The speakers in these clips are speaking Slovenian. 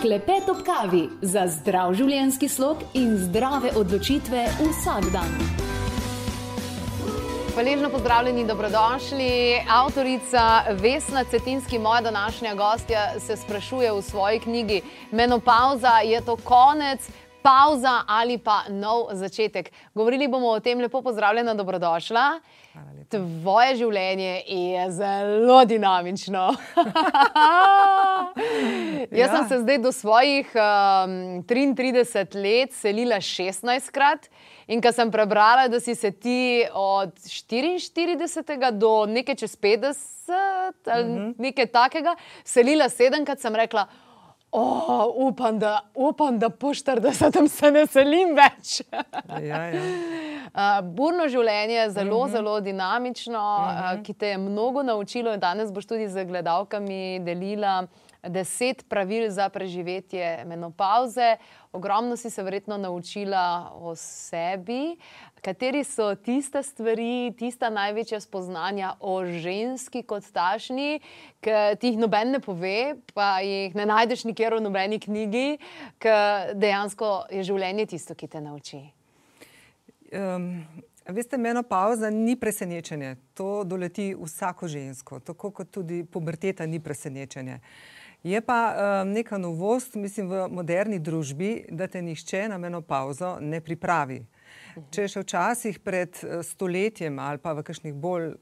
Klepet ob kavi za zdrav življenjski slog in zdrave odločitve vsak dan. Hvaležno pozdravljeni, dobrodošli. Avtorica Vesna Cetinski, moja današnja gostja, se sprašuje v svoji knjigi Menopauza, je to konec, pauza ali pa nov začetek. Govorili bomo o tem, lepo pozdravljena, dobrodošla. Tvoje življenje je zelo dinamično. Jaz ja. sem se zdaj do svojih um, 33 let selila 16 krat. In ko sem prebrala, da si se ti od 44 do nekaj čez 50 ali uh -huh. nekaj takega selila sedemkrat, sem rekla. Oh, upam, da, upam, da po 40 se ne selim več. ja, ja. Uh, burno življenje je zelo, uh mhm. -huh. zelo dinamično, uh -huh. uh, ki te je mnogo naučilo. Danes boš tudi z gledalkami delila deset pravil za preživetje menopauze. Ogromno si se verjetno naučila o sebi. Kateri so tiste stvari, tista največja spoznanja o ženski kot tašni, ki ti jih noben ne pove, pa jih ne najdeš nikjer v nobeni knjigi, ker dejansko je življenje tisto, ki te nauči. Um, veste, menopauza ni presenečenje. To doleti vsako žensko, tako kot tudi puberteta ni presenečenje. Je pa um, neka novost, mislim, v moderni družbi, da te nišče na menopauzo ne pripravi. Če še včasih pred eh, stoletjem ali pa v kakšnih bolj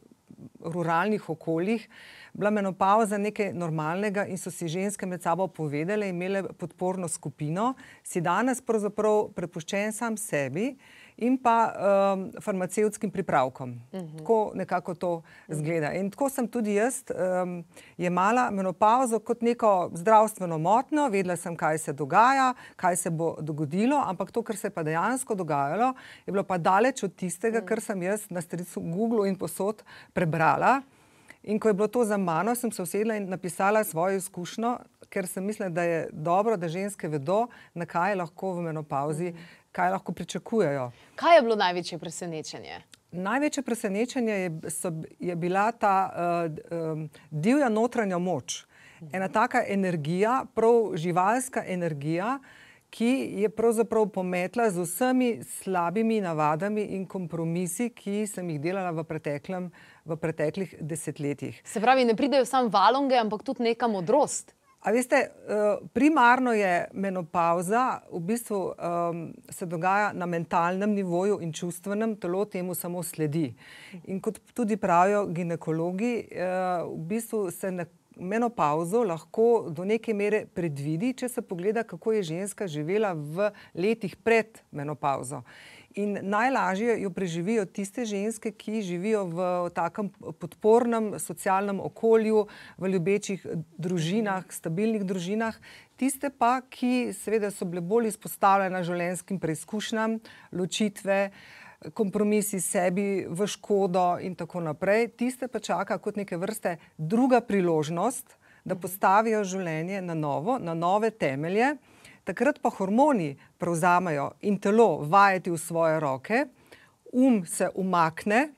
ruralnih okoljih, bila menopauza nekaj normalnega in so si ženske med sabo povedale, imele podporno skupino, si danes pravzaprav prepuščen sam sebi in pa um, farmacevskim pripravkom. Uh mhm. -huh. Tako nekako to zgleda. In tako sem tudi jaz um, jemala menopauzo kot neko zdravstveno motno, vedela sem, kaj se dogaja, kaj se bo dogodilo, ampak to, kar se je pa dejansko dogajalo, je bilo pa daleč od tistega, uh -huh. kar sem jaz na stricu Google in posod prebrala. In ko je bilo to za mano, sem se usedla in napisala svojo izkušnjo, ker sem mislila, da je dobro, da ženske vedo, na kaj lahko v menopauzi uh -huh kaj lahko pričakujejo. Kaj je bilo največje presenečenje? Največje presenečenje je, so, je bila ta uh, um, divja notranja moč, ena taka energija, prav živalska energija, ki je pravzaprav pometla z vsemi slabimi navadami in kompromisi, ki sem jih delala v, v preteklih desetletjih. Se pravi, ne pridejo samo valonge, ampak tudi neka modrost. A veste, eh, primarno je menopauza, v bistvu um, se dogaja na mentalnem nivoju in čustvenem, telo temu samo sledi. In kot tudi pravijo ginekologi, uh, v bistvu se ne, menopauzo lahko do neke mere predvidi, če se pogleda, kako je ženska živela v letih pred menopauzo. In najlažje jo preživijo tiste ženske, ki živijo v takem podpornem socialnem okolju, v ljubečih družinah, stabilnih družinah. Tiste pa, ki seveda so bile bolj izpostavljene življenjskim preizkušnjam, ločitve, kompromisi sebi v škodo in tako naprej, tiste pa čaka kot neke vrste druga priložnost, da postavijo življenje na novo, na nove temelje takrat pa hormoni prevzamejo in telo vajeti v svoje roke, um se umakne,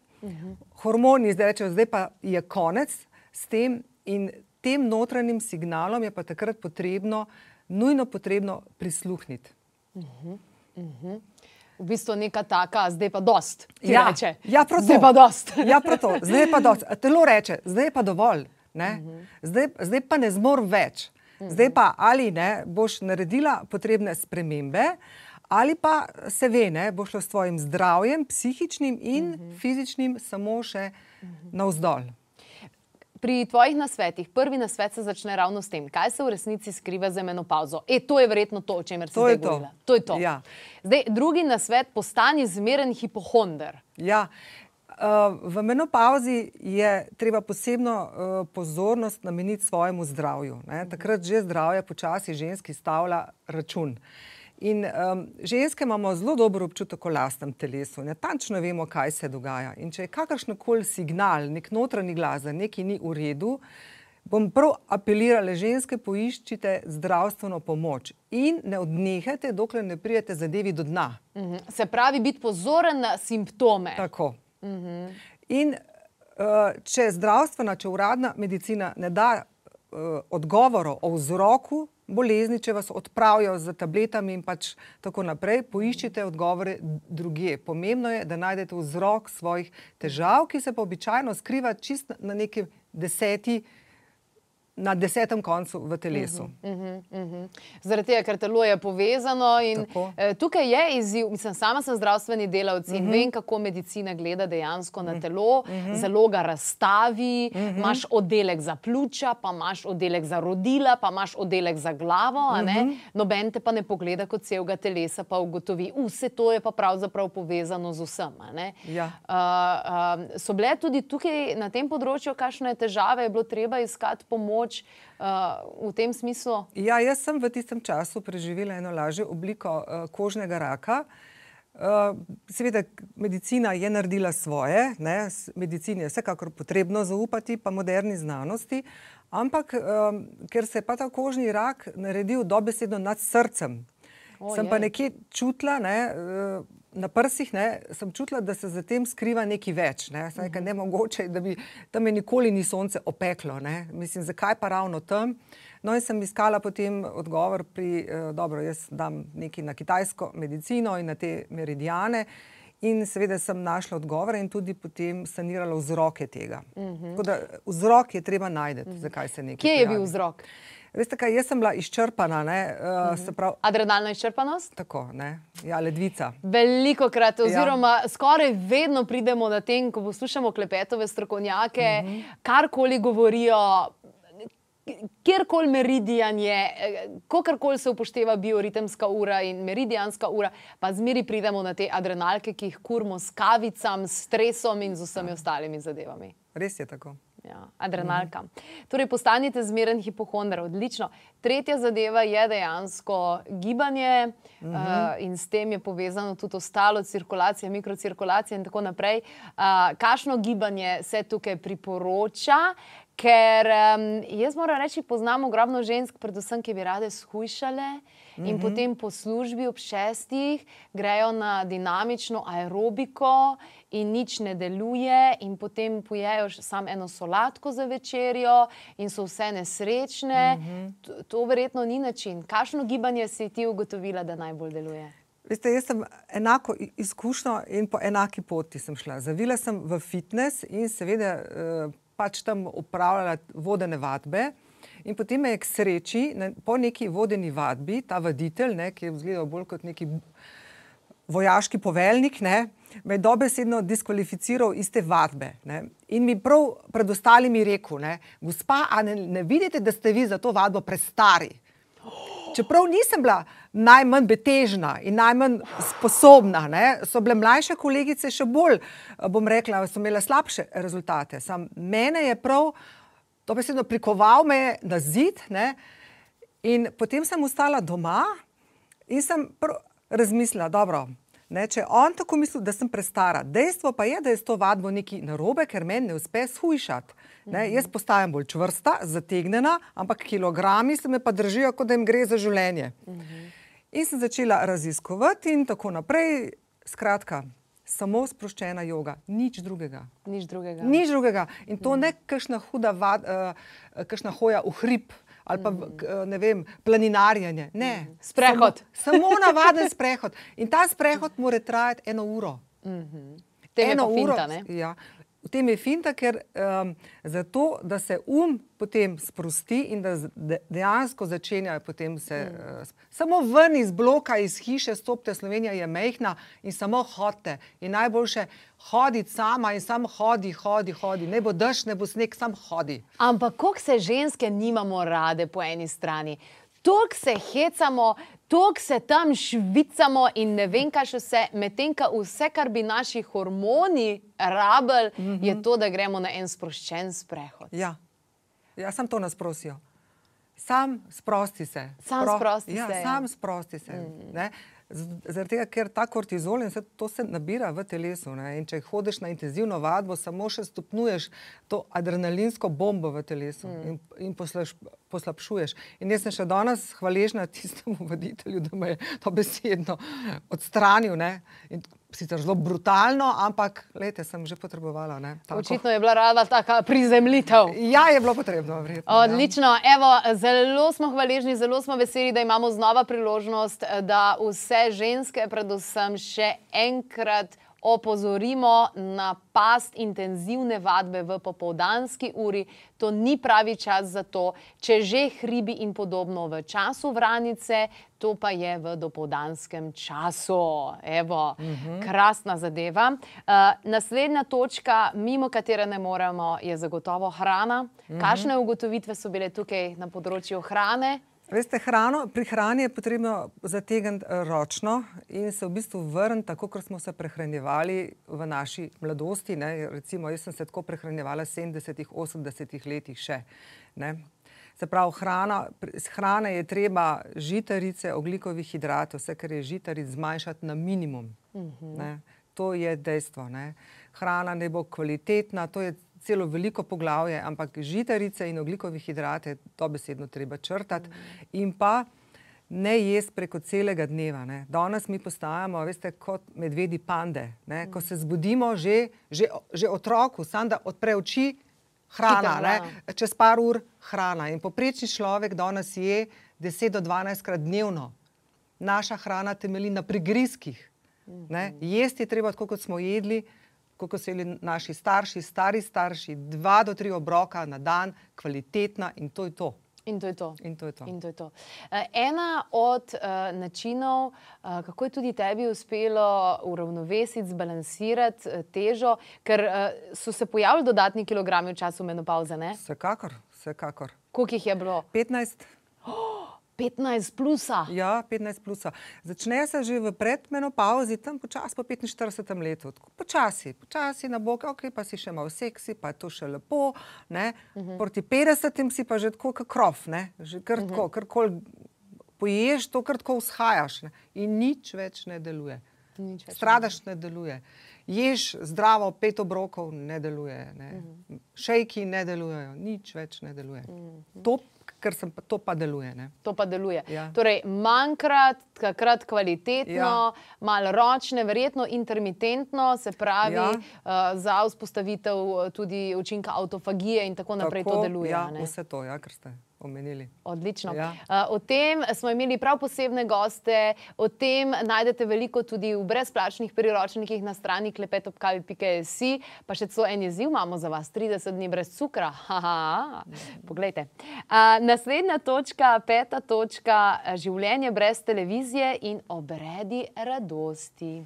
hormoni zdaj rečejo, zdaj pa je konec s tem in tem notranjim signalom je pa takrat potrebno, nujno potrebno prisluhniti. V bistvu neka taka, zdaj pa dost. Ja, ja zdaj pa dost. ja, zdaj pa dost. Telo reče, zdaj je pa dovolj. Zdaj, zdaj pa ne zmor več. Zdaj pa ali ne boš naredila potrebne spremembe, ali pa se ve, ne boš šla s svojim zdravjem, psihičnim in uh -huh. fizičnim, samo še uh -huh. navzdol. Pri tvojih nasvetih, prvi nasvet se začne ravno s tem, kaj se v resnici skriva za menopauzo. E, to je verjetno to, o čemer se zdaj govori. To je to. Ja. Zdaj, drugi nasvet, postani zmeren hipohonder. Ja. Uh, v menopauzi je treba posebno uh, pozornost nameniti svojemu zdravju. Ne? Takrat že zdravje počasi ženski stavlja račun. In um, ženske imamo zelo dober občutek o lastnem telesu, natančno vemo, kaj se dogaja. In če je kakršen koli signal, nek notranji glas, da nekaj ni v redu, bom prav apelirala, ženske, poiščite zdravstveno pomoč in ne odnehajte, dokler ne prijete zadevi do dna. Mhm. Se pravi, biti pozoren na simptome. Tako. -hmm. In uh, če zdravstvena, če uradna medicina ne da uh, odgovorov o vzroku bolezni, če vas odpravijo z tabletami in pač tako naprej, poiščite odgovore druge. Pomembno je, da najdete vzrok svojih težav, ki se pa običajno skriva čist na neki deseti na desetem koncu v telesu. Uh -huh, uh -huh. Zaradi tega, ker telo je povezano. Eh, tukaj je izziv, mislim, sama sem zdravstveni delavec uh -huh. in mhm. vem, kako medicina gleda dejansko na mhm. telo, uh -huh. zelo ga razstavi. Uh -huh. Imáš oddelek za pljuča, pa imaš oddelek za rodila, pa imaš oddelek za glavo. Uh -huh. Noben te pa ne pogleda kot celega telesa, pa ugotovi, vse to je pa pravzaprav povezano z vsem. Ja. Uh, uh, so bile tudi tukaj na tem področju, kakšne težave je bilo treba iskati pomoč pomoč uh, v tem smislu? Ja, jaz sem v tistem času preživela eno lažjo obliko uh, kožnega raka. Uh, seveda, medicina je naredila svoje, ne? medicini je vsekakor potrebno zaupati, pa moderni znanosti, ampak um, ker se je pa ta kožni rak naredil dobesedno nad srcem, o, sem je. pa nekje čutila, ne, uh, na prsih ne, sem čutila, da se za tem skriva nekaj več. Ne, Saj, ne mogoče, da bi tam nikoli ni sonce opeklo. Ne. Mislim, zakaj pa ravno tam? No, in sem iskala potem odgovor pri, eh, dobro, jaz dam nekaj na kitajsko medicino in na te meridijane. In seveda sem našla odgovore in tudi potem sanirala vzroke tega. Uh -huh. da, vzrok je treba najti, uh -huh. zakaj se nekaj. Kje je bil vzrok? Veste, kaj, jaz sem bila izčrpana. Uh, uh -huh. prav... Adrenalna izčrpanost? Tako, ja, ledvica. Veliko krat, oziroma ja. skoraj vedno pridemo na tem, ko poslušamo klepetove strokovnjake, -huh. karkoli govorijo. Kjerkoli meridijan je, kakorkoli se upošteva bioritemska ura in meridijanska ura, pa zmeri pridemo na te adrenalke, ki jih kurmo s kavicami, s stresom in z vsemi ostalimi zadevami. Res je tako. Ja, adrenalka. Mm. Torej, postanite zmeren hipohonder, odlično. Tretja zadeva je dejansko gibanje mm -hmm. uh, in s tem je povezano tudi ostalo, cirkulacija, mikrocirkulacija in tako naprej. Uh, Kakšno gibanje se tukaj priporoča? Ker um, jaz moram reči, poznam ogromno žensk, predvsem, ki bi rade shujšale. In mm -hmm. potem po službi ob šestih grejo na dinamično aerobiko, in nič ne deluje, in potem pojejo samo eno solatko za večerjo, in so vse nesrečne. Mm -hmm. to, to verjetno ni način. Kakšno gibanje si ti ugotovila, da najbolj deluje? Veste, jaz sem enako izkušnjo in po enaki poti sem šla. Zavila sem v fitness in seveda eh, pač tam upravljala vodene vadbe. In potem me je k sreči, po neki vodeni vadbi, ta voditelj, ne, ki je vzgledal bolj kot neki vojaški poveljnik, ne, me je dobesedno diskvalificiral iz te vadbe. Ne. In mi prav pred ostalimi rekel, ne, gospa, a ne, ne vidite, da ste vi za to vadbo prestari? Čeprav nisem bila najmanj betežna in najmanj sposobna, ne, so bile mlajše kolegice še bolj, bom rekla, so imele slabše rezultate. Sam mene je prav, besedno prikoval me na zid ne, in potem sem ostala doma in sem razmislila, dobro, ne, če on tako misli, da sem prestara. Dejstvo pa je, da je s to vadbo nekaj narobe, ker meni ne uspe shujšati. Ne, mhm. jaz postajam bolj čvrsta, zategnjena, ampak kilogrami se me pa držijo, kot da jim gre za življenje. Mhm. In sem začela raziskovati in tako naprej. Skratka, samo sproščena yoga, nič drugega. Nič drugega. Nič drugega. In to mhm. ne kakšna huda, vad, uh, kakšna hoja v hrib ali pa mm. ne vem, planinarjenje. Ne, mm. sprehod. Samo, samo navaden sprehod. In ta sprehod mora trajati eno uro. Mm -hmm. Eno uro. Finta, ja, v tem je finta, ker um, zato, da se um potem sprosti in da dejansko začenja potem se. Mm. Uh, samo ven iz bloka, iz hiše, stopite, Slovenija je mehna in samo hodite. In najboljše hoditi sama in samo hodi, hodi, hodi. Ne bo dež, ne bo sneg, samo hodi. Ampak koliko se ženske nimamo rade po eni strani? Tuk se hecamo, tuk se tam švicamo in ne vem, kaj še vse, medtem ko vse, kar bi naši hormoni rabili, mm -hmm. je mhm. to, da gremo na en sproščen sprehod. Ja, ja sem to nasprosil. Sam sprosti se. Sam Spro sprosti ja, se. Ja. Sam sprosti se. Mm. Zaradi tega, ker ta kortizol in vse to se nabira v telesu. Ne? In če hodiš na intenzivno vadbo, samo še stopnjuješ to adrenalinsko bombo v telesu mm. in, in poslaš, poslabšuješ. In jaz sem še danes hvaležna tistemu voditelju, da me je to besedno odstranil. Ne? In sicer zelo brutalno, ampak lete sem že potrebovala. Ne, tako. Očitno je bila rada taka prizemljitev. Ja, je bilo potrebno. Vredno, Odlično. Evo, zelo smo hvaležni, zelo smo veseli, da imamo znova priložnost, da vse ženske, predvsem še enkrat opozorimo na past intenzivne vadbe v popoldanski uri. To ni pravi čas za to, če že hribi in podobno v času vranice, to pa je v dopoldanskem času. Evo, uh -huh. krasna zadeva. Uh, naslednja točka, mimo katere ne moremo, je zagotovo hrana. Uh -huh. Kakšne ugotovitve so bile tukaj na področju hrane? Veste, hrano, pri hrani je potrebno zategniti eh, ročno in se v bistvu vrniti tako, kot smo se prehranjevali v naši mladosti. Ne. Recimo, jaz sem se tako prehranjevala v 70-ih, 80-ih letih še. Ne. Se pravi, hrana, z hrane je treba žitarice, oglikovih hidratov, vse, kar je žitaric, zmanjšati na minimum. Uh -huh. To je dejstvo. Ne. Hrana ne bo kvalitetna, to je celo veliko poglavje, ampak žitarice in oglikove hidrate, to besedno treba črtati. Mm. In pa ne jesti preko celega dneva. Ne. Danes mi postajamo, veste, kot medvedi pande. Ne. Ko se zbudimo, že, že, že otroku, samo da odpre oči, hrana, Hita, čez par ur hrana. In poprečni človek danes je 10 do 12 krat dnevno. Naša hrana temelji na prigrizkih. Ne. Mhm. Jesti je treba tako, kot smo jedli kot so bili naši starši, stari starši, dva do tri obroka na dan, kvalitetna in to je to. In to je to. In to je to. In to je to. Eh, ena od uh, načinov, uh, kako je tudi tebi uspelo uravnovesiti, zbalansirati uh, težo, ker uh, so se pojavili dodatni kilogrami v času menopauze. Vsekakor, vsekakor. Koliko jih je bilo? 15. Oh! 15 plusa. Ja, 15 plusa. Začne se že v predmenopauzi, tam počasi po 45 letu. Počasi, počasi na bok, ok, pa si še malo seksi, pa je to še lepo. Uh mhm. -huh. Proti 50 si pa že tako kot krov, že kar tako, uh -huh. kar kol poješ, to kar tako vzhajaš ne? in nič več ne deluje. Nič več Stradaš ne deluje. Ješ zdravo, pet obrokov ne deluje, ne? Uh -huh. šejki ne delujejo, nič več ne deluje. Uh -huh. To ker sem, to pa deluje. Ne? To pa deluje. Ja. Torej, manjkrat, takrat kvalitetno, ja. malo ročne, verjetno intermitentno, se pravi, ja. uh, za vzpostavitev eh, tudi učinka autofagije in tako naprej tako, to deluje. Ja, vse to, ja, kar ste omenili. Odlično. Ja. Uh, o tem smo imeli prav posebne goste, o tem najdete veliko tudi v brezplačnih priročnikih na strani klepetopkavi.js. Pa še celo en izziv imamo za vas: 30 dni brez cukra. Haha, poglejte. Uh, naslednja točka, peta točka, življenje brez televizije in obredi radosti.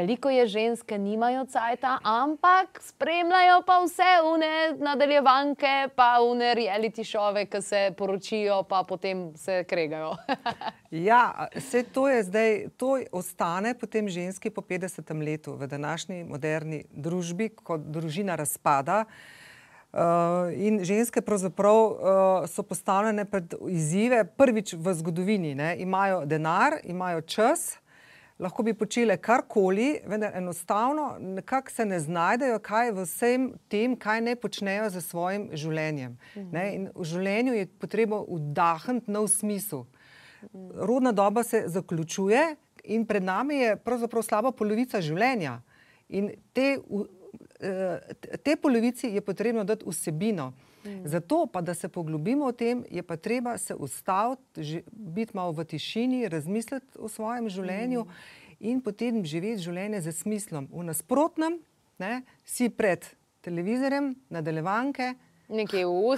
Veliko je žensk, ki nimajo cajta, ampak spremljajo pa vse une nadaljevanke, pa une reality šove, ki se poročijo, pa potem se kregajo. ja, vse to je zdaj, to ostane potem ženski po 50 letu v današnji moderni družbi, ko družina razpada. Uh, in ženske pravzaprav uh, so postavljene pred izzive, prvič v zgodovini. Ne? Imajo denar, imajo čas, uh, lahko bi počele karkoli, vendar enostavno nekako se ne znajdejo, kaj v vsem tem, kaj ne počnejo za svojim življenjem. Mhm. V življenju je potrebno vdahniti nov smisel. Rodna doba se zaključuje in pred nami je pravzaprav slaba polovica življenja. In te, eh, te polovici je potrebno dati vsebino. Mm. Zato, pa, da se poglobimo v tem, je pa treba se ustaviti, biti malo v tišini, razmisliti o svojem življenju mm. in potem živeti življenje z smislom. V nasprotnem, ne, si pred televizorjem, nadaljevanke,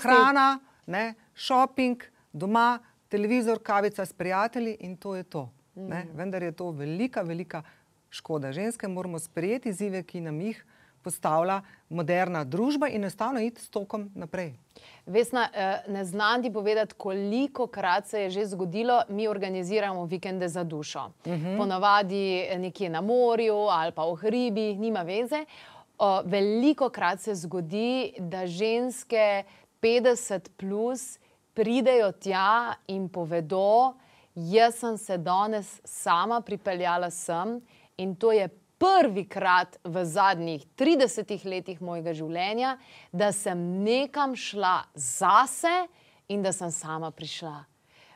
hrana, ne, shopping, doma, televizor, kavica s prijatelji in to je to. Mm. Vendar je to velika, velika škoda. Ženske moramo sprejeti izzive, ki nam jih postavlja moderna družba in enostavno iti s tokom naprej. Vesna, eh, ne znam ti povedati, koliko krat se je že zgodilo, mi organiziramo vikende za dušo. Uh mhm. -huh. Ponavadi nekje na morju ali pa v hribih, nima veze. Veliko krat se zgodi, da ženske 50 plus pridejo tja in povedo, jaz sem se danes sama pripeljala sem in to je prvi krat v zadnjih 30 letih mojega življenja, da sem nekam šla zase in da sem sama prišla.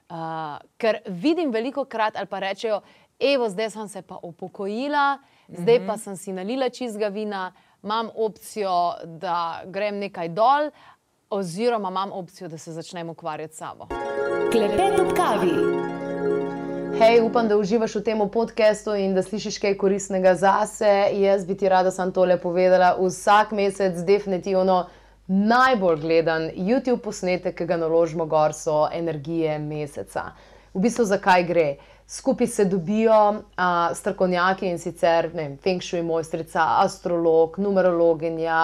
Uh, ker vidim veliko krat, ali pa rečejo, evo, zdaj sem se pa upokojila, zdaj pa sem si nalila čizga vina, imam opcijo, da grem nekaj dol, oziroma imam opcijo, da se začnem ukvarjati s sabo. Klepet ob kavi. Hej, upam, da uživaš v tem podkastu in da slišiš kaj koristnega zase. Jaz bi ti rada sam tole povedala. Vsak mesec, definitivno najbolj gledan YouTube posnetek, ki ga naložimo gor, so energije meseca. V bistvu, zakaj gre? Skupaj se dobijo a, strokovnjaki in sicer vem, Feng Shui mojstrica, astrolog, numerologinja,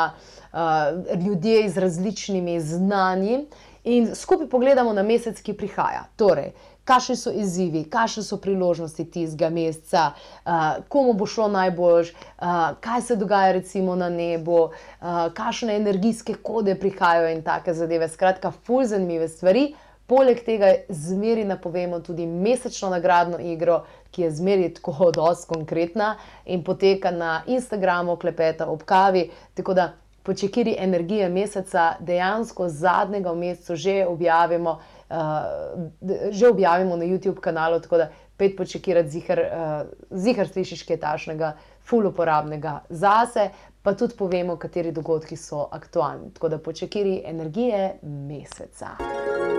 a, ljudje z različnimi znanji in skupaj pogledamo na mesec, ki prihaja. Torej, kakšni so izzivi, kakšne so priložnosti tistega meseca, uh, komu bo šlo najbolj, uh, kaj se dogaja recimo na nebu, uh, kakšne energijske kode prihajajo in take zadeve. Skratka, fulj zanimive stvari. Poleg tega zmeri napovemo tudi mesečno nagradno igro, ki je zmeri tako dosti konkretna in poteka na Instagramu, klepeta ob kavi. Tako da počekiri energije meseca, dejansko zadnjega v mesecu že objavimo uh, že objavimo na YouTube kanalu, tako da pet počekirati, zihar, uh, zihar slišiš kaj tašnega, ful uporabnega zase, pa tudi povemo, kateri dogodki so aktualni. Tako da počekiri energije meseca.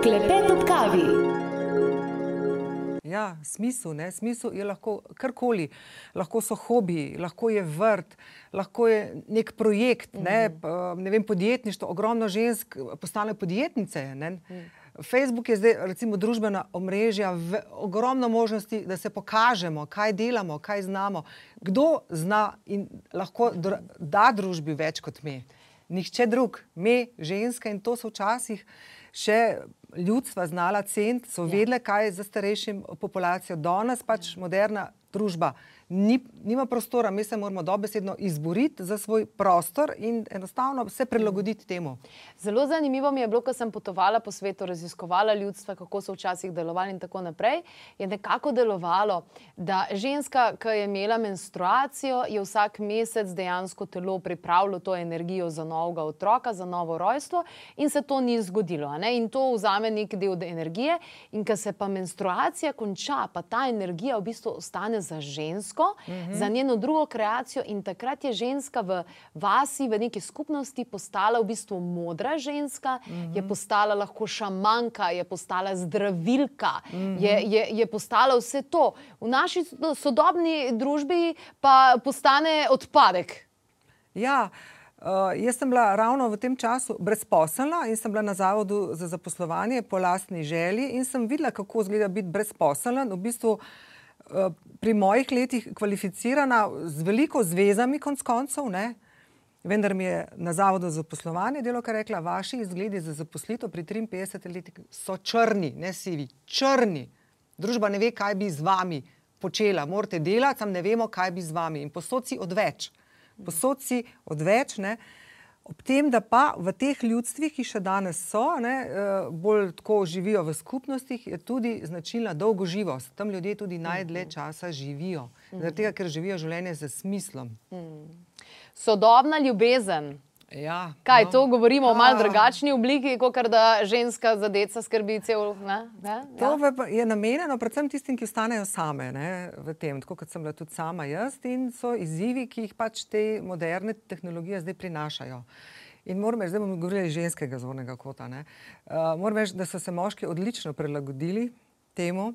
Klepet ob kavi. Ja, smisel, ne? smisel je lahko karkoli. Lahko so hobiji, lahko je vrt, lahko je nek projekt, ne, ne vem, podjetništvo. Ogromno žensk postane podjetnice. Ne? Facebook je zdaj, recimo, družbena omrežja, v, ogromno možnosti, da se pokažemo, kaj delamo, kaj znamo. Kdo zna in lahko dr da družbi več kot mi? Nihče drug, mi, ženske, in to so včasih še ljudstva znala ceniti, so vedele, kaj je za starejšim populacijo. Danes pač moderna družba ni, nima prostora, mi se moramo dobesedno izboriti za svoj prostor in enostavno se prilagoditi temu. Zelo zanimivo mi je bilo, ko sem potovala po svetu, raziskovala ljudstva, kako so včasih delovali in tako naprej. Je nekako delovalo, da ženska, ki je imela menstruacijo, je vsak mesec dejansko telo pripravilo to energijo za novega otroka, za novo rojstvo in se to ni zgodilo. In to vzame nek del energije. In ko se pa menstruacija konča, pa ta energija v bistvu ostane za žensko žensko, uh -huh. za njeno drugo kreacijo, in takrat je ženska v vasi, v neki skupnosti postala v bistvu modra ženska, uh -huh. je postala lahko šamanka, je postala zdravilka, uh -huh. je, je, je postala vse to. V naši sodobni družbi pa postane odpadek. Ja. Uh, jaz sem bila ravno v tem času brezposelna in sem bila na zavodu za zaposlovanje po lastni želji in sem videla, kako izgleda biti brezposelen. V bistvu uh, pri mojih letih kvalificirana z veliko zvezami, konc koncev, ne? vendar mi je na Zavodu za poslovanje delo, kar rekla, vaši izgledi za zaposlitev pri 53 letih so črni, ne sivi, črni. Družba ne ve, kaj bi z vami počela, morate delati, sam ne vemo, kaj bi z vami. In posod si odveč, posod si odveč, ne? Ob tem, da pa v teh ljudstvih, ki še danes so, ne, eh, bolj tako živijo v skupnostih, je tudi značilna dolgoživost. Tam ljudje tudi najdlje mhm. časa živijo, zaradi tega, ker živijo življenje z smislom. Mhm. Sodobna ljubezen. Ja, Kaj no. to govorimo v malo drugačni obliki, kot da ženska za deca skrbi cel? Ne? Ne? To ja. je namenjeno predvsem tistim, ki ostanejo same ne, v tem, tako kot sem bila tudi sama jaz, in so izzivi, ki jih pač te moderne tehnologije zdaj prinašajo. In moram reči, zdaj bomo govorili iz ženskega zornega kota. Uh, moram reči, da so se moški odlično prilagodili temu.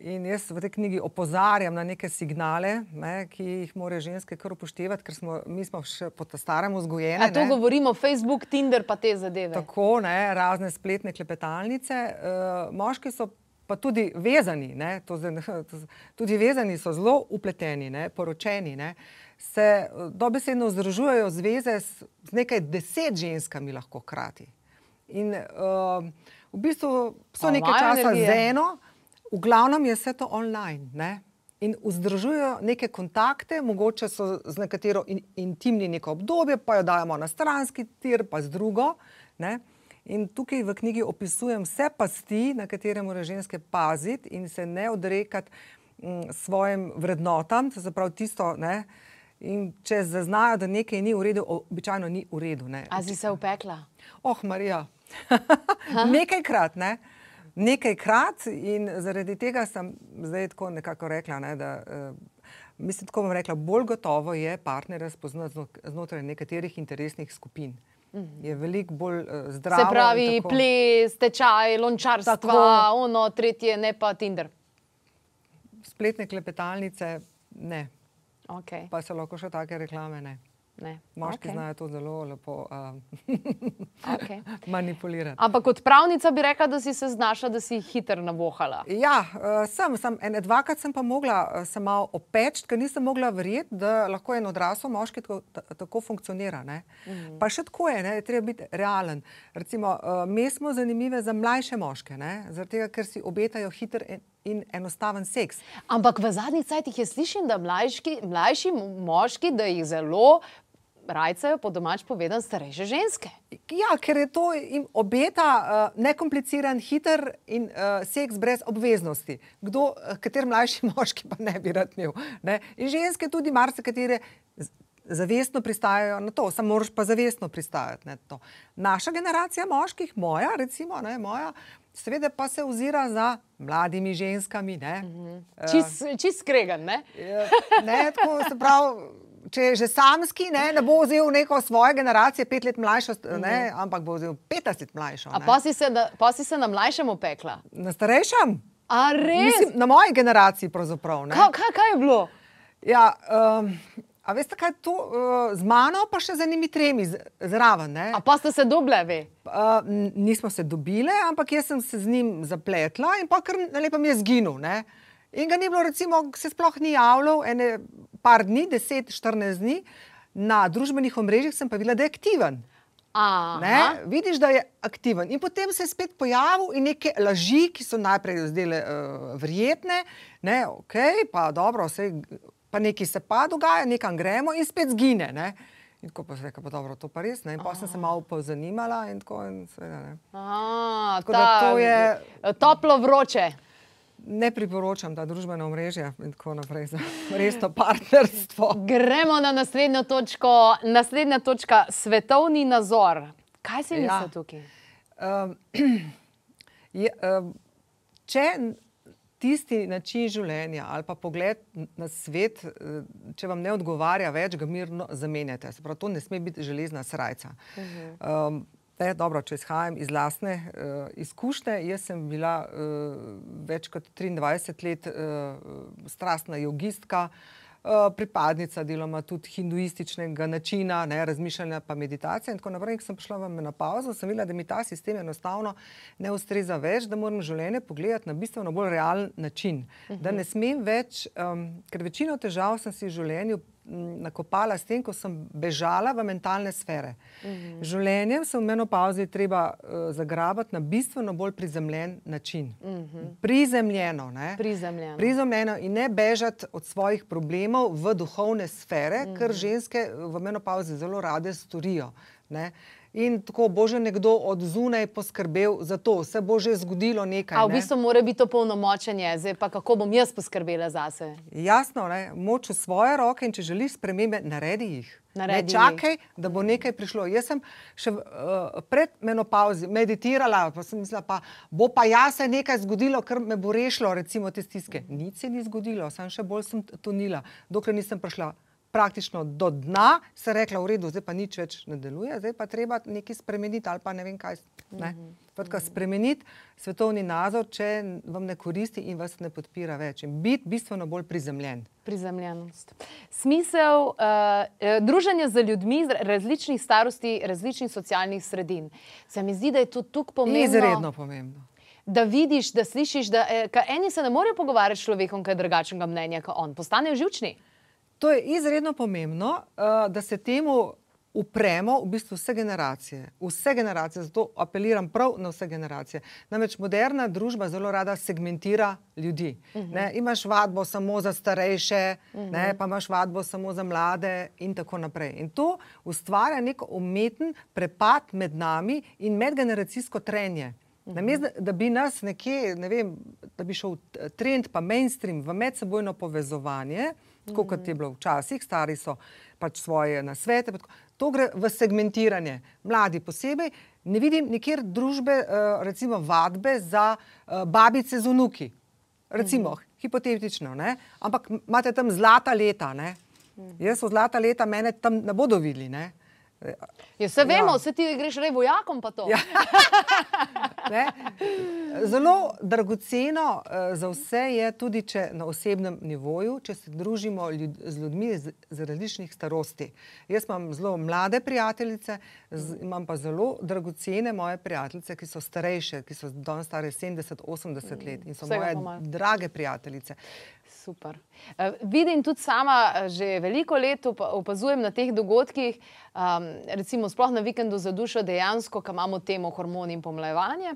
In jaz v tej knjigi opozarjam na neke signale, ne, ki jih morajo ženske kar upoštevati, ker smo, mi smo še po starem vzgojeni. To govorimo Facebook, Tinder, pa te zadeve. Tako, ne, razne spletne klepetalnice. Uh, moški so pa tudi vezani, ne, to, to, tudi vezani so zelo upleteni, ne, poročeni. Ne, se dobesedno združujejo zveze s, z nekaj deset ženskami lahko krati. In uh, v bistvu so nekaj časa z eno. V glavnem je vse to online. Ne? In vzdržujejo neke kontakte, mogoče so z nekatero in, intimni neko obdobje, pa jo dajemo na stranski tir, pa z drugo. Ne? In tukaj v knjigi opisujem vse pasti, na katere morajo ženske paziti in se ne odrekati m, mm, svojim vrednotam, to se pravi tisto. Ne? In če zaznajo, da nekaj ni v redu, običajno ni v redu. A si se upekla? Oh, Marija. Nekajkrat, ne nekajkrat in zaradi tega sem zdaj tako nekako rekla, ne, da uh, mislim, tako bom rekla, bolj gotovo je partnerja spoznati znotraj nekaterih interesnih skupin. Je veliko bolj uh, zdravo. Se pravi, ples, tečaj, lončarstvo, ono, tretje, ne pa Tinder. Spletne klepetalnice, ne. Okay. Pa so lahko še take reklame, ne. Ne. Moški okay. znajo to zelo lepo uh, Okej. manipulirati. Ampak kot pravnica bi rekla, da si se znašla, da si hitro navohala. Ja, uh, sem, sem ene dvakrat sem pa mogla uh, se malo opeč, ker nisem mogla verjeti, da lahko en odrasel moški tako, ta, tako funkcionira. Mm -hmm. Pa še tako je, ne, treba biti realen. Recimo, uh, mi smo zanimive za mlajše moške, ne, zaradi tega, ker si obetajo hiter in, in enostaven seks. Ampak v zadnjih cajtih jaz slišim, da mlajški, mlajši moški, da jih zelo rajcajo, po domač povedan, starejše ženske. Ja, ker je to jim obeta uh, nekompliciran, hiter in uh, seks brez obveznosti. Kdo, uh, kater mlajši moški pa ne bi rad imel. Ne? In ženske tudi marsikatere zavestno pristajajo na to, samo moraš pa zavestno pristajati na to. Naša generacija moških, moja, recimo, ne, moja, seveda pa se ozira za mladimi ženskami. Ne, uh, Čist čist skregan, ne? Ne, tako se pravi. Če je že samski, ne, ne bo vzel neko svoje generacije, pet let mlajšo, ne, ampak bo vzel 50 let mlajšo. A ne. pa si se, na, pa si se na mlajšem opekla. Na starejšem? A res? Mislim, na moji generaciji pravzaprav. ne. Kaj, kaj, kaj je bilo? Ja, um, a veste, kaj je to uh, z mano, pa še z enimi tremi z- zraven. ne. A pa ste se doble, ve? Uh, nismo se dobile, ampak jaz sem se z njim zapletla in pa kar lepo mi je zginil. Ne? In ga ni bilo, recimo, se sploh ni javljal, ene par dni, 10-14 dni, na družbenih omrežjih sem pa videla, da je aktiven. Ne? Vidiš, da je aktiven. In potem se je spet pojavil in neke laži, ki so najprej zdele uh, verjetne, ne, ok, pa dobro, vse, pa nekaj se pa dogaja, nekam gremo in spet zgine. Ne? In tako pa se reka, pa dobro, to pa res. Ne? In pa sem se malo pozanimala in tako in seveda ne. Aha, Tako da to je- Toplo vroče. Ne priporočam ta družbena omrežja in tako naprej za resno partnerstvo. Gremo na naslednjo točko. Naslednja točka, svetovni nazor. Kaj si Ja. misliš tukaj? Um, je, um, če tisti način življenja ali pa pogled na svet, eh, če vam ne odgovarja več, ga mirno zamenjate. Se pravi, to ne sme biti železna srajca. Um, Ne, dobro, če izhajam iz lastne uh, izkušnje, jaz sem bila uh, več kot 23 let uh, strastna jogistka, uh, pripadnica deloma tudi hinduističnega načina ne, razmišljanja, pa meditacije in tako naprej. Ko sem prišla v menopauzo, sem videla, da mi ta sistem enostavno ne ustreza več, da moram življenje pogledati na bistveno bolj realen način. Uh -huh. Da ne smem več, um, ker večino težav sem si v življenju nakopala s tem, ko sem bežala v mentalne sfere. -huh. Življenjem se v menopauzi treba uh, zagrabati na bistveno bolj prizemljen način. -huh. Prizemljeno. Ne? Prizemljeno. Prizemljeno in ne bežati od svojih problemov v duhovne sfere, -hmm. kar ženske v menopauzi zelo rade storijo. Ne? In tako bo že nekdo od zunaj poskrbel za to, se bo že zgodilo nekaj. A v ne. bistvu mora biti to polnomočenje, zdaj pa kako bom jaz poskrbela zase. Jasno, ne? moč v svoje roke in če želiš spremembe, naredi jih. Naredi ne jih. čakaj, da bo nekaj prišlo. Jaz sem še uh, pred menopauzi meditirala, pa sem mislila, pa bo pa ja se nekaj zgodilo, kar me bo rešilo, recimo te stiske. Nič se ni zgodilo, sem še bolj sem tonila, dokler nisem prišla. Praktično do dna se rekla, v redu, zdaj pa nič več ne deluje, zdaj pa treba nekaj spremeniti ali pa ne vem kaj. Ne? Skratka, Spremeniti svetovni nazor, če vam ne koristi in vas ne podpira več. In biti bistveno bolj prizemljen. Prizemljenost. Smisel uh, uh, druženja z ljudmi iz različnih starosti, različnih socialnih sredin. Se mi zdi, da je to tukaj pomembno. Izredno pomembno. Da vidiš, da slišiš, da eh, eni se ne morejo pogovarjati s človekom, ki je drugačnega mnenja kot on. Postanejo živčni. To je izredno pomembno, uh, da se temu upremo v bistvu vse generacije. Vse generacije, zato apeliram prav na vse generacije. Namreč moderna družba zelo rada segmentira ljudi. Uh -huh. ne, imaš vadbo samo za starejše, uh -huh. ne, pa imaš vadbo samo za mlade in tako naprej. In to ustvarja nek umeten prepad med nami in medgeneracijsko trenje. Namesto, da- bi nas nekje, ne vem, da bi šel trend, pa mainstream v medsebojno povezovanje, tako kot je bilo včasih, stari so pač svoje nasvete, to gre v segmentiranje. Mladi posebej, ne vidim nikjer družbe, eh, recimo vadbe za eh, babice z unuki. Recimo, hipotetično, ne? ampak imate tam zlata leta. Ne? Jaz v zlata leta mene tam ne bodo videli. Ne? Ja, se vemo, ja. se ti greš rej vojakom, pa to. Ja. Zelo dragoceno uh, za vse je tudi na osebnem nivoju, če se družimo ljud, z ljudmi z, z različnih starosti. Jaz imam zelo mlade prijateljice, z, imam pa zelo dragocene moje prijateljice, ki so starejše, ki so danes stare 70-80 let in so Vsega moje drage prijateljice. Super. Uh, vidim tudi sama, eh, že veliko let opazujem na teh dogodkih, um, recimo sploh na vikendu za dušo, dejansko, ko imamo temo hormoni in pomlajevanje.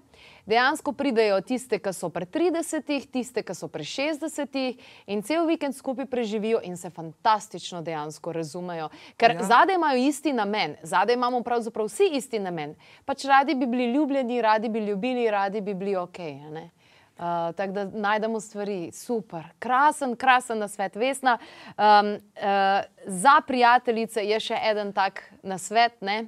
Dejansko pridejo tiste, ki so pri 30, tiste, ki so pri 60 in cel vikend skupaj preživijo in se fantastično dejansko razumejo. Ker ja. zadaj imajo isti namen, zadaj imamo pravzaprav vsi isti namen. Pač radi bi bili ljubljeni, radi bi ljubili, radi bi bili ok. Uh, tako da najdemo stvari, super, krasen, krasen na svet, vesna. Um, uh, za prijateljice je še en tak na svet. Ne?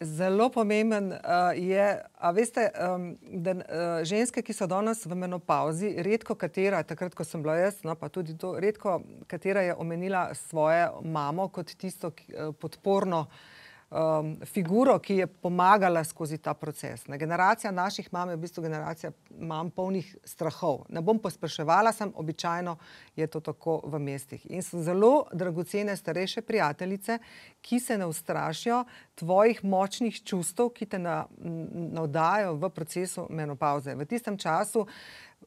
Zelo pomemben uh, je, a veste, um, da uh, ženske, ki so danes v menopauzi, redko katera, takrat, ko sem bila jaz, no pa tudi to, redko katera je omenila svojo mamo kot tisto ki, uh, podporno uh, um, figuro, ki je pomagala skozi ta proces. Ne, generacija naših mam je v bistvu generacija mam polnih strahov. Ne bom pospeševala, sem običajno je to tako v mestih. In so zelo dragocene starejše prijateljice, ki se ne ustrašijo tvojih močnih čustev, ki te navdajo v procesu menopauze. V tistem času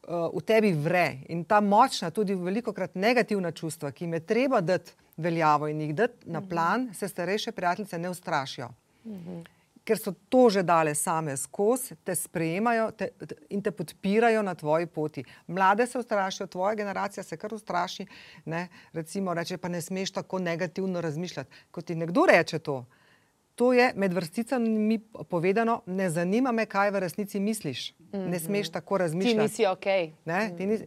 v tebi vre in ta močna, tudi veliko krat negativna čustva, ki jim je treba dati veljavo in jih dati na mhm. plan, se starejše prijateljice ne ustrašijo. Ker so to že dale same skozi, te sprejemajo te, te, in te podpirajo na tvoji poti. Mlade se ustrašijo, tvoja generacija se kar ustraši. Ne? Recimo, reče, pa ne smeš tako negativno razmišljati. Ko ti nekdo reče to, to je med vrsticami povedano, ne zanima me, kaj v resnici misliš. Mm -hmm. Ne smeš tako razmišljati. Ti nisi ok. Ne, mm -hmm. nis,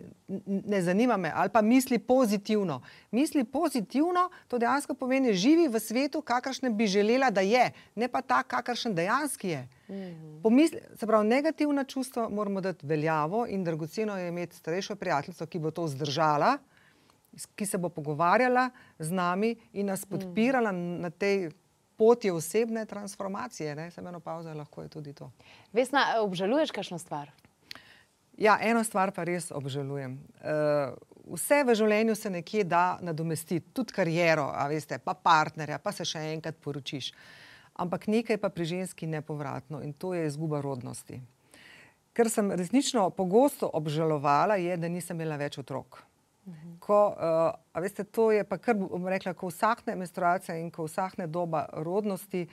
ne zanima me, ali pa misli pozitivno. Misli pozitivno, to dejansko pomeni, živi v svetu, kakršne bi želela, da je, ne pa tak, kakršen dejansko je. Mm -hmm. Pomisli, se pravi, negativna čustva moramo dati veljavo in dragoceno je imeti starejšo prijateljico, ki bo to zdržala. Ki se bo pogovarjala z nami in nas mhm. podpirala mm. na tej poti osebne transformacije, ne samo eno pauzo, lahko je tudi to. Vesna, obžaluješ kakšno stvar? Ja, eno stvar pa res obžalujem. Uh, vse v življenju se nekje da nadomestiti, tudi kariero, veste, pa partnerja, pa se še enkrat poročiš. Ampak nekaj pa pri ženski nepovratno in to je izguba rodnosti. Ker sem resnično pogosto obžalovala, je, da nisem imela več otrok. Ko, uh, veste, to je pa kar, bom rekla, ko vsakne menstruacija in ko vsakne doba rodnosti,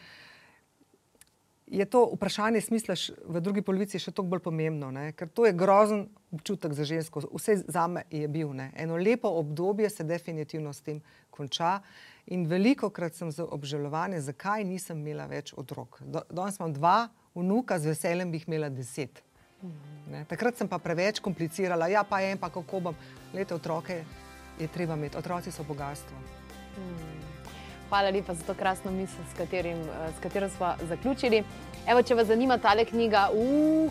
je to vprašanje smisla v drugi polovici še toliko bolj pomembno, ne? ker to je grozen občutek za žensko. Vse za me je bil. Ne? Eno lepo obdobje se definitivno s tem konča in veliko krat sem za obžalovanje, zakaj nisem imela več otrok. Danes imam dva vnuka, z veseljem bi jih imela deset. Ne? Takrat sem pa preveč komplicirala, ja, pa en, pa kako bom. Lete otroke je treba imeti, otroci so bogatstvo. Hmm. Hvala lepa za to krasno misel, s, katerim, s katero smo zaključili. Evo, če vas zanima ta knjiga,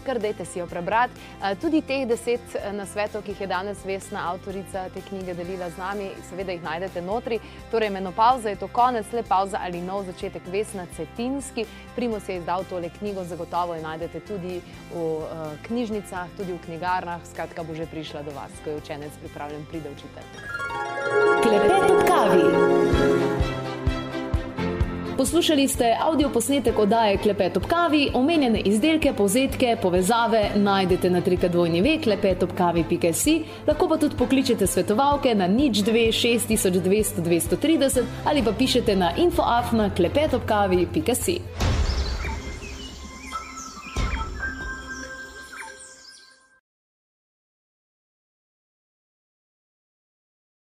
kar dajte si jo prebrati. Tudi teh deset nasvetov, ki jih je danes Vesna, avtorica te knjige, delila z nami, seveda jih najdete notri. Torej, menopauza je to konec, le pauza ali nov začetek Vesna Cetinski. Primo se je izdal tole knjigo, zagotovo jo najdete tudi v knjižnicah, tudi v knjigarnah. Skratka, bo že prišla do vas, ko je učenec pripravljen pride učitelj. Klepet ob kavi. Poslušali ste avdio posnetek oddaje Klepet ob kavi, omenjene izdelke, povzetke, povezave najdete na trikadvojni ve klepetobkavi.si, lahko pa tudi pokličete svetovalke na nič 26200 230 ali pa pišete na infoafna klepetobkavi.si.